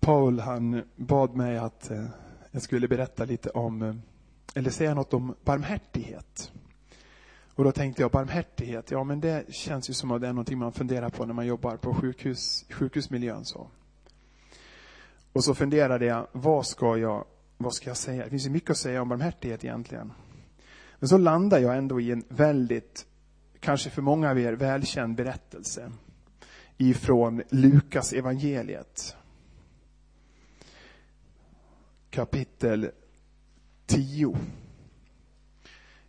Paul han bad mig att eh, jag skulle berätta lite om, eh, eller säga något om barmhärtighet. Och då tänkte jag barmhärtighet, ja men det känns ju som att det är någonting man funderar på när man jobbar på sjukhus, sjukhusmiljön. Så. Och så funderade jag, vad ska jag, vad ska jag säga? Det finns ju mycket att säga om barmhärtighet egentligen. Men så landar jag ändå i en väldigt, kanske för många av er, välkänd berättelse ifrån Lukas evangeliet kapitel 10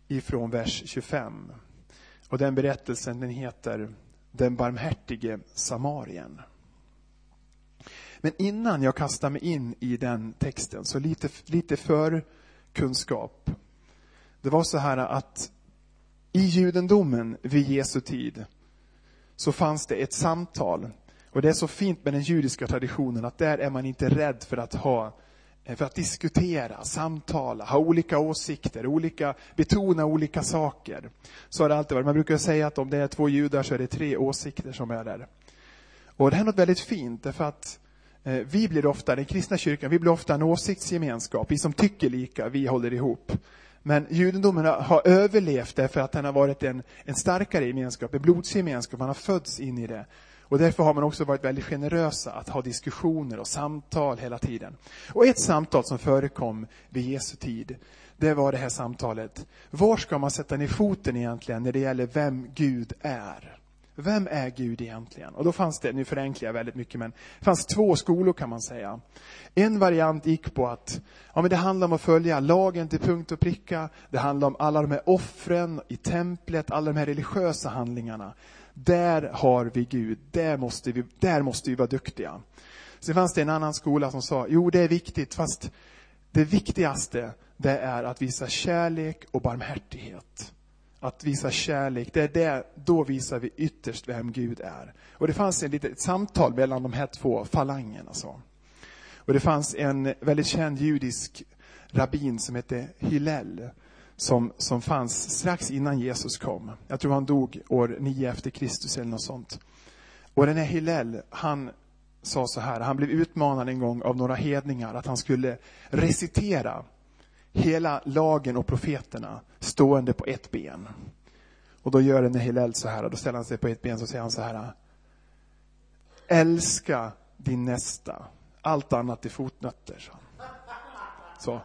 ifrån vers 25. Och den berättelsen den heter Den barmhärtige samarien. Men innan jag kastar mig in i den texten, så lite, lite för kunskap. Det var så här att i judendomen vid Jesu tid så fanns det ett samtal. Och det är så fint med den judiska traditionen att där är man inte rädd för att ha Eh, för att diskutera, samtala, ha olika åsikter, olika, betona olika saker. Så har det alltid varit. Man brukar säga att om det är två judar så är det tre åsikter som är där. Och det här är något väldigt fint, därför att eh, vi blir ofta, den kristna kyrkan, vi blir ofta en åsiktsgemenskap. Vi som tycker lika, vi håller ihop. Men judendomen har överlevt därför att den har varit en, en starkare gemenskap, en blodsgemenskap, man har fötts in i det. Och därför har man också varit väldigt generösa att ha diskussioner och samtal hela tiden. Och ett samtal som förekom vid Jesu tid, det var det här samtalet. Var ska man sätta ner foten egentligen när det gäller vem Gud är? Vem är Gud egentligen? Och då fanns det, nu förenklar jag väldigt mycket, men det fanns två skolor kan man säga. En variant gick på att ja, men det handlar om att följa lagen till punkt och pricka. Det handlar om alla de här offren i templet, alla de här religiösa handlingarna. Där har vi Gud, där måste vi, där måste vi vara duktiga. Sen fanns det en annan skola som sa, jo det är viktigt, fast det viktigaste det är att visa kärlek och barmhärtighet. Att visa kärlek, det är det, då visar vi ytterst vem Gud är. Och det fanns ett litet samtal mellan de här två falangerna. Så. Och det fanns en väldigt känd judisk rabbin som hette Hillel som, som fanns strax innan Jesus kom. Jag tror han dog år 9 efter Kristus eller något sånt. Och den här Hillel, han sa så här, han blev utmanad en gång av några hedningar att han skulle recitera hela lagen och profeterna stående på ett ben. Och då gör den här Hillel så här, då ställer han sig på ett ben och säger han så här. Älska din nästa, allt annat är fotnötter. Så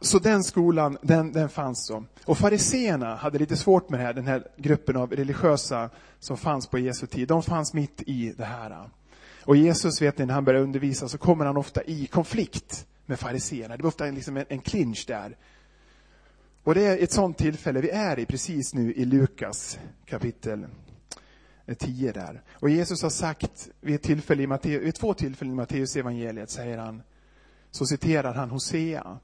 så. Den skolan, den, den fanns då. Och fariseerna hade lite svårt med det här, den här gruppen av religiösa som fanns på Jesu tid. De fanns mitt i det här. Och Jesus, vet ni, när han börjar undervisa så kommer han ofta i konflikt med fariseerna. Det var ofta liksom en, en clinch där. Och det är ett sånt tillfälle vi är i precis nu i Lukas kapitel 10 där. Och Jesus har sagt vid, ett tillfälle i Matteus, vid två tillfällen i Matteus evangeliet säger han, så citerar han Hosea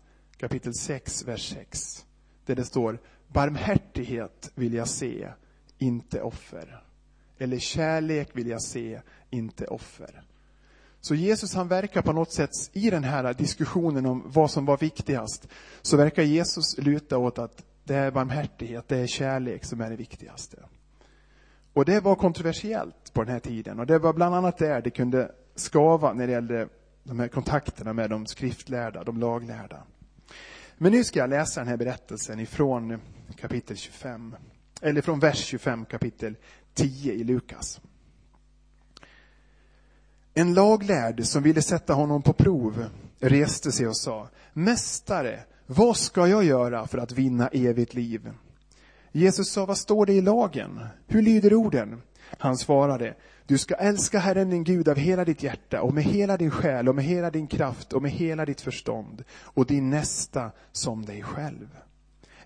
kapitel 6, vers 6. Där det står, barmhärtighet vill jag se, inte offer. Eller kärlek vill jag se, inte offer. Så Jesus han verkar på något sätt i den här diskussionen om vad som var viktigast, så verkar Jesus luta åt att det är barmhärtighet, det är kärlek som är det viktigaste. Och det var kontroversiellt på den här tiden och det var bland annat där det kunde skava när det gällde de här kontakterna med de skriftlärda, de laglärda. Men nu ska jag läsa den här berättelsen ifrån kapitel 25, eller från vers 25 kapitel 10 i Lukas. En laglärd som ville sätta honom på prov reste sig och sa, Mästare, vad ska jag göra för att vinna evigt liv? Jesus sa, vad står det i lagen? Hur lyder orden? Han svarade, du ska älska Herren din Gud av hela ditt hjärta och med hela din själ och med hela din kraft och med hela ditt förstånd och din nästa som dig själv.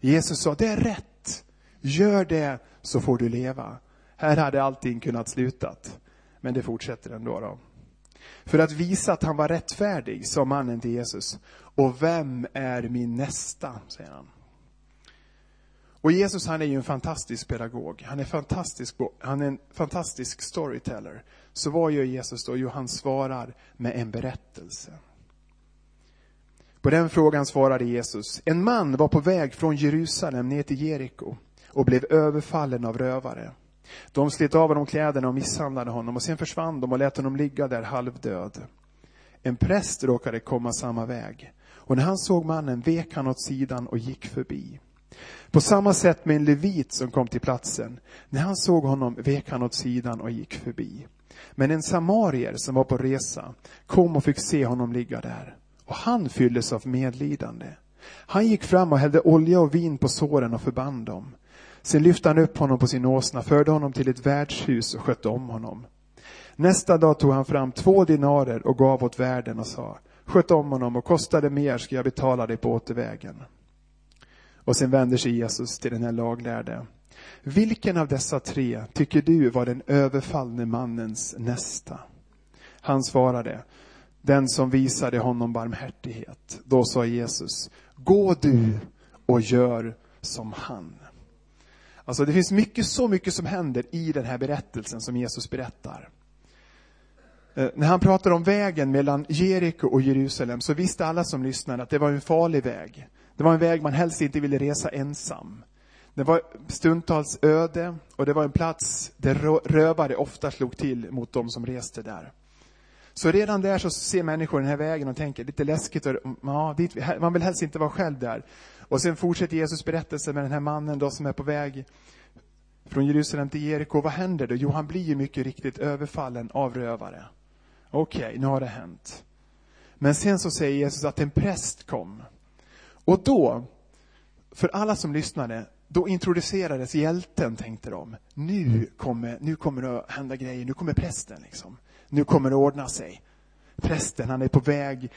Jesus sa, det är rätt. Gör det så får du leva. Här hade allting kunnat slutat. Men det fortsätter ändå. Då. För att visa att han var rättfärdig sa mannen till Jesus. Och vem är min nästa? säger han. Och Jesus han är ju en fantastisk pedagog. Han är, fantastisk, han är en fantastisk storyteller. Så vad gör Jesus då? Jo, han svarar med en berättelse. På den frågan svarade Jesus. En man var på väg från Jerusalem ner till Jeriko och blev överfallen av rövare. De slet av honom kläderna och misshandlade honom och sen försvann de och lät honom ligga där halvdöd. En präst råkade komma samma väg. Och när han såg mannen vek han åt sidan och gick förbi. På samma sätt med en levit som kom till platsen. När han såg honom vek han åt sidan och gick förbi. Men en samarier som var på resa kom och fick se honom ligga där. Och han fylldes av medlidande. Han gick fram och hällde olja och vin på såren och förband dem. Sen lyfte han upp honom på sin åsna, förde honom till ett värdshus och skötte om honom. Nästa dag tog han fram två dinarer och gav åt värden och sa, sköt om honom och kostade mer ska jag betala dig på återvägen. Och sen vänder sig Jesus till den här laglärde. Vilken av dessa tre tycker du var den överfallne mannens nästa? Han svarade, den som visade honom barmhärtighet. Då sa Jesus, gå du och gör som han. Alltså det finns mycket, så mycket som händer i den här berättelsen som Jesus berättar. Eh, när han pratar om vägen mellan Jeriko och Jerusalem så visste alla som lyssnade att det var en farlig väg. Det var en väg man helst inte ville resa ensam. Det var stundtals öde och det var en plats där rövare ofta slog till mot de som reste där. Så redan där så ser människor den här vägen och tänker, lite läskigt, och, ja, dit, man vill helst inte vara själv där. Och sen fortsätter Jesus berättelse med den här mannen då som är på väg från Jerusalem till Jeriko. Vad händer då? Jo, han blir ju mycket riktigt överfallen av rövare. Okej, okay, nu har det hänt. Men sen så säger Jesus att en präst kom. Och då, för alla som lyssnade, då introducerades hjälten, tänkte de. Nu kommer, nu kommer det att hända grejer, nu kommer prästen liksom. Nu kommer det ordna sig. Prästen, han är på väg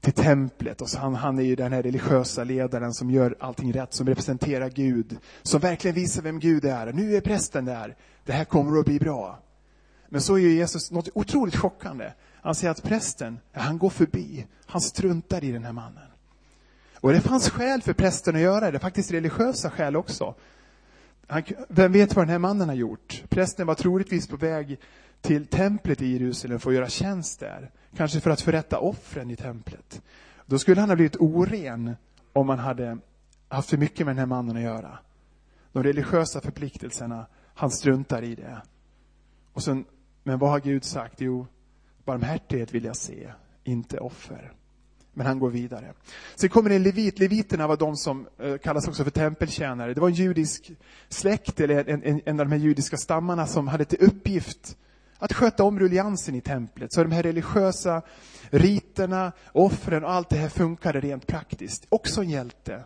till templet och så han, han är ju den här religiösa ledaren som gör allting rätt, som representerar Gud, som verkligen visar vem Gud är. Nu är prästen där. Det här kommer att bli bra. Men så är Jesus något otroligt chockande. Han säger att prästen, han går förbi. Han struntar i den här mannen. Och det fanns skäl för prästen att göra det, faktiskt religiösa skäl också. Han, vem vet vad den här mannen har gjort? Prästen var troligtvis på väg till templet i Jerusalem för att göra tjänst där. Kanske för att förrätta offren i templet. Då skulle han ha blivit oren om man hade haft för mycket med den här mannen att göra. De religiösa förpliktelserna, han struntar i det. Och sen, men vad har Gud sagt? Jo, barmhärtighet vill jag se, inte offer. Men han går vidare. Sen kommer en levit. Leviterna var de som eh, kallas också för tempeltjänare. Det var en judisk släkt, eller en, en, en av de här judiska stammarna som hade till uppgift att sköta om ruljansen i templet. Så de här religiösa riterna, offren och allt det här funkade rent praktiskt. Också en hjälte.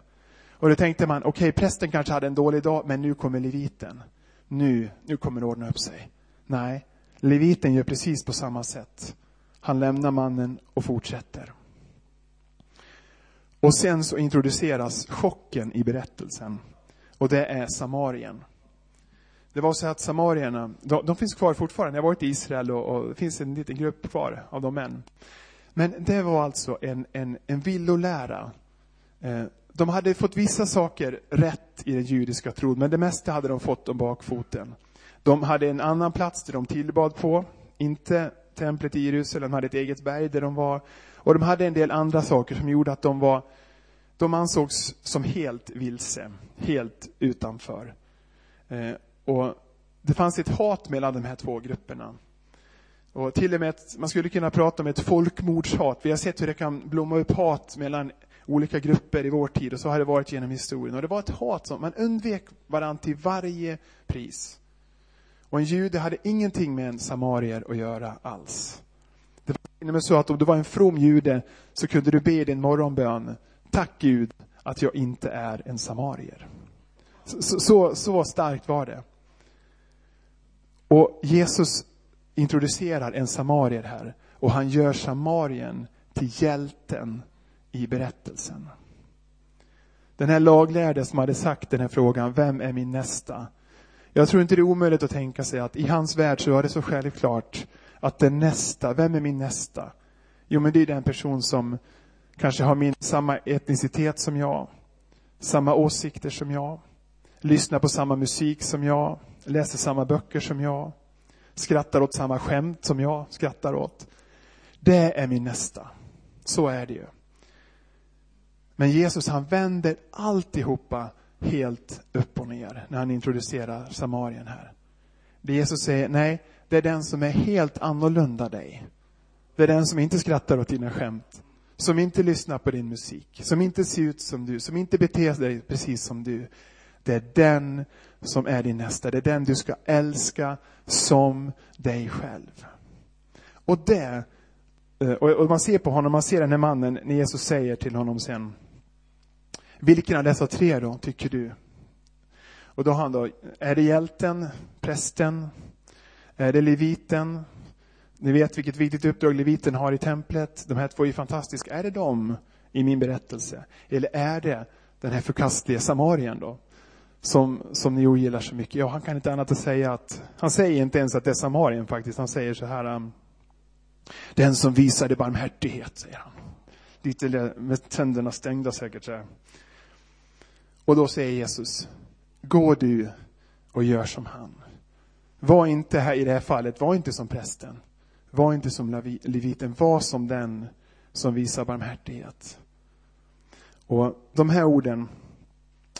Och då tänkte man, okej, okay, prästen kanske hade en dålig dag, men nu kommer leviten. Nu, nu kommer det ordna upp sig. Nej, leviten gör precis på samma sätt. Han lämnar mannen och fortsätter. Och sen så introduceras chocken i berättelsen. Och det är Samarien. Det var så att samarierna, de, de finns kvar fortfarande. Jag har varit i Israel och, och, det finns en liten grupp kvar av de män. Men det var alltså en, en, en villolära. Eh, de hade fått vissa saker rätt i den judiska tron, men det mesta hade de fått om bakfoten. De hade en annan plats där de tillbad på, inte templet i Jerusalem, de hade ett eget berg där de var. Och de hade en del andra saker som gjorde att de var, de ansågs som helt vilse, helt utanför. Eh, och det fanns ett hat mellan de här två grupperna. Och till och med ett, man skulle kunna prata om ett folkmordshat. Vi har sett hur det kan blomma upp hat mellan olika grupper i vår tid och så har det varit genom historien. Och det var ett hat som man undvek varandra till varje pris. Och en jude hade ingenting med en samarier att göra alls. Det var så att om du var en from jude så kunde du be din morgonbön, tack Gud att jag inte är en samarier. Så, så, så starkt var det. Och Jesus introducerar en samarier här och han gör samarien till hjälten i berättelsen. Den här laglärde som hade sagt den här frågan, vem är min nästa? Jag tror inte det är omöjligt att tänka sig att i hans värld så var det så självklart att den nästa, vem är min nästa? Jo, men det är den person som kanske har min, samma etnicitet som jag, samma åsikter som jag, lyssnar på samma musik som jag, läser samma böcker som jag, skrattar åt samma skämt som jag skrattar åt. Det är min nästa. Så är det ju. Men Jesus han vänder alltihopa helt upp och ner när han introducerar Samarien här. Det Jesus säger, nej, det är den som är helt annorlunda dig. Det är den som inte skrattar åt dina skämt. Som inte lyssnar på din musik. Som inte ser ut som du. Som inte beter sig precis som du. Det är den som är din nästa. Det är den du ska älska som dig själv. Och det, eh, och man ser på honom, man ser den här mannen när Jesus säger till honom sen, vilken av dessa tre då, tycker du? Och då har han då, är det hjälten, prästen, Eh, är det leviten? Ni vet vilket viktigt uppdrag leviten har i templet. De här två är fantastiska. Är det dem i min berättelse? Eller är det den här förkastliga samarien då? Som, som ni ogillar så mycket. Ja, han kan inte annat än säga att, han säger inte ens att det är samarien faktiskt. Han säger så här, um, den som visade barmhärtighet, säger han. Lite med tänderna stängda säkert. Så här. Och då säger Jesus, gå du och gör som han. Var inte här i det här fallet, var inte som prästen. Var inte som leviten, var som den som visar barmhärtighet. Och de här orden,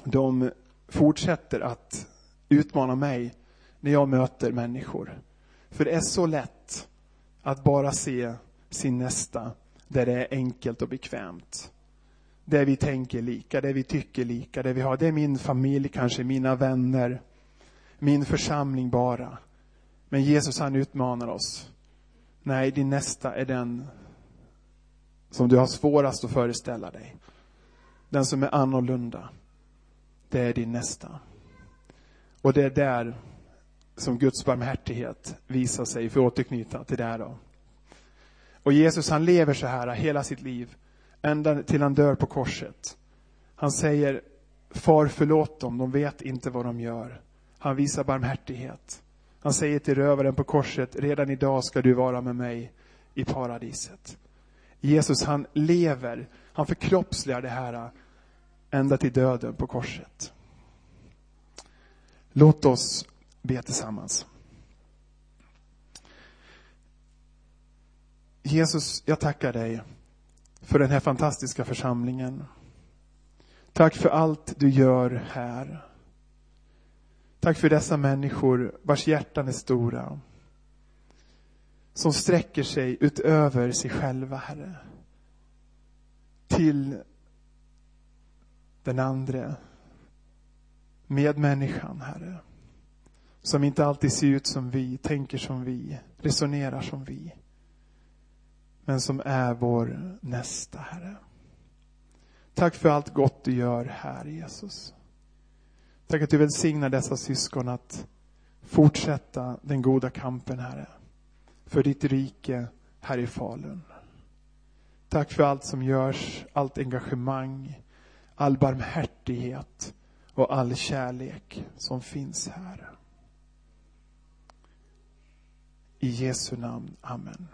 de fortsätter att utmana mig när jag möter människor. För det är så lätt att bara se sin nästa där det är enkelt och bekvämt. Där vi tänker lika, där vi tycker lika, där vi har, det är min familj kanske, mina vänner, min församling bara. Men Jesus han utmanar oss. Nej, din nästa är den som du har svårast att föreställa dig. Den som är annorlunda. Det är din nästa. Och det är där som Guds barmhärtighet visar sig, för att återknyta till det här då. Och Jesus han lever så här hela sitt liv, ända till han dör på korset. Han säger, far förlåt dem, de vet inte vad de gör. Han visar barmhärtighet. Han säger till rövaren på korset, redan idag ska du vara med mig i paradiset. Jesus han lever, han förkroppsligar det här ända till döden på korset. Låt oss be tillsammans. Jesus, jag tackar dig för den här fantastiska församlingen. Tack för allt du gör här. Tack för dessa människor vars hjärtan är stora. Som sträcker sig utöver sig själva, Herre. Till den andra medmänniskan, Herre. Som inte alltid ser ut som vi, tänker som vi, resonerar som vi. Men som är vår nästa, Herre. Tack för allt gott du gör här, Jesus. Tack att du välsignar dessa syskon att fortsätta den goda kampen, Herre. För ditt rike här i Falun. Tack för allt som görs, allt engagemang, all barmhärtighet och all kärlek som finns här. I Jesu namn. Amen.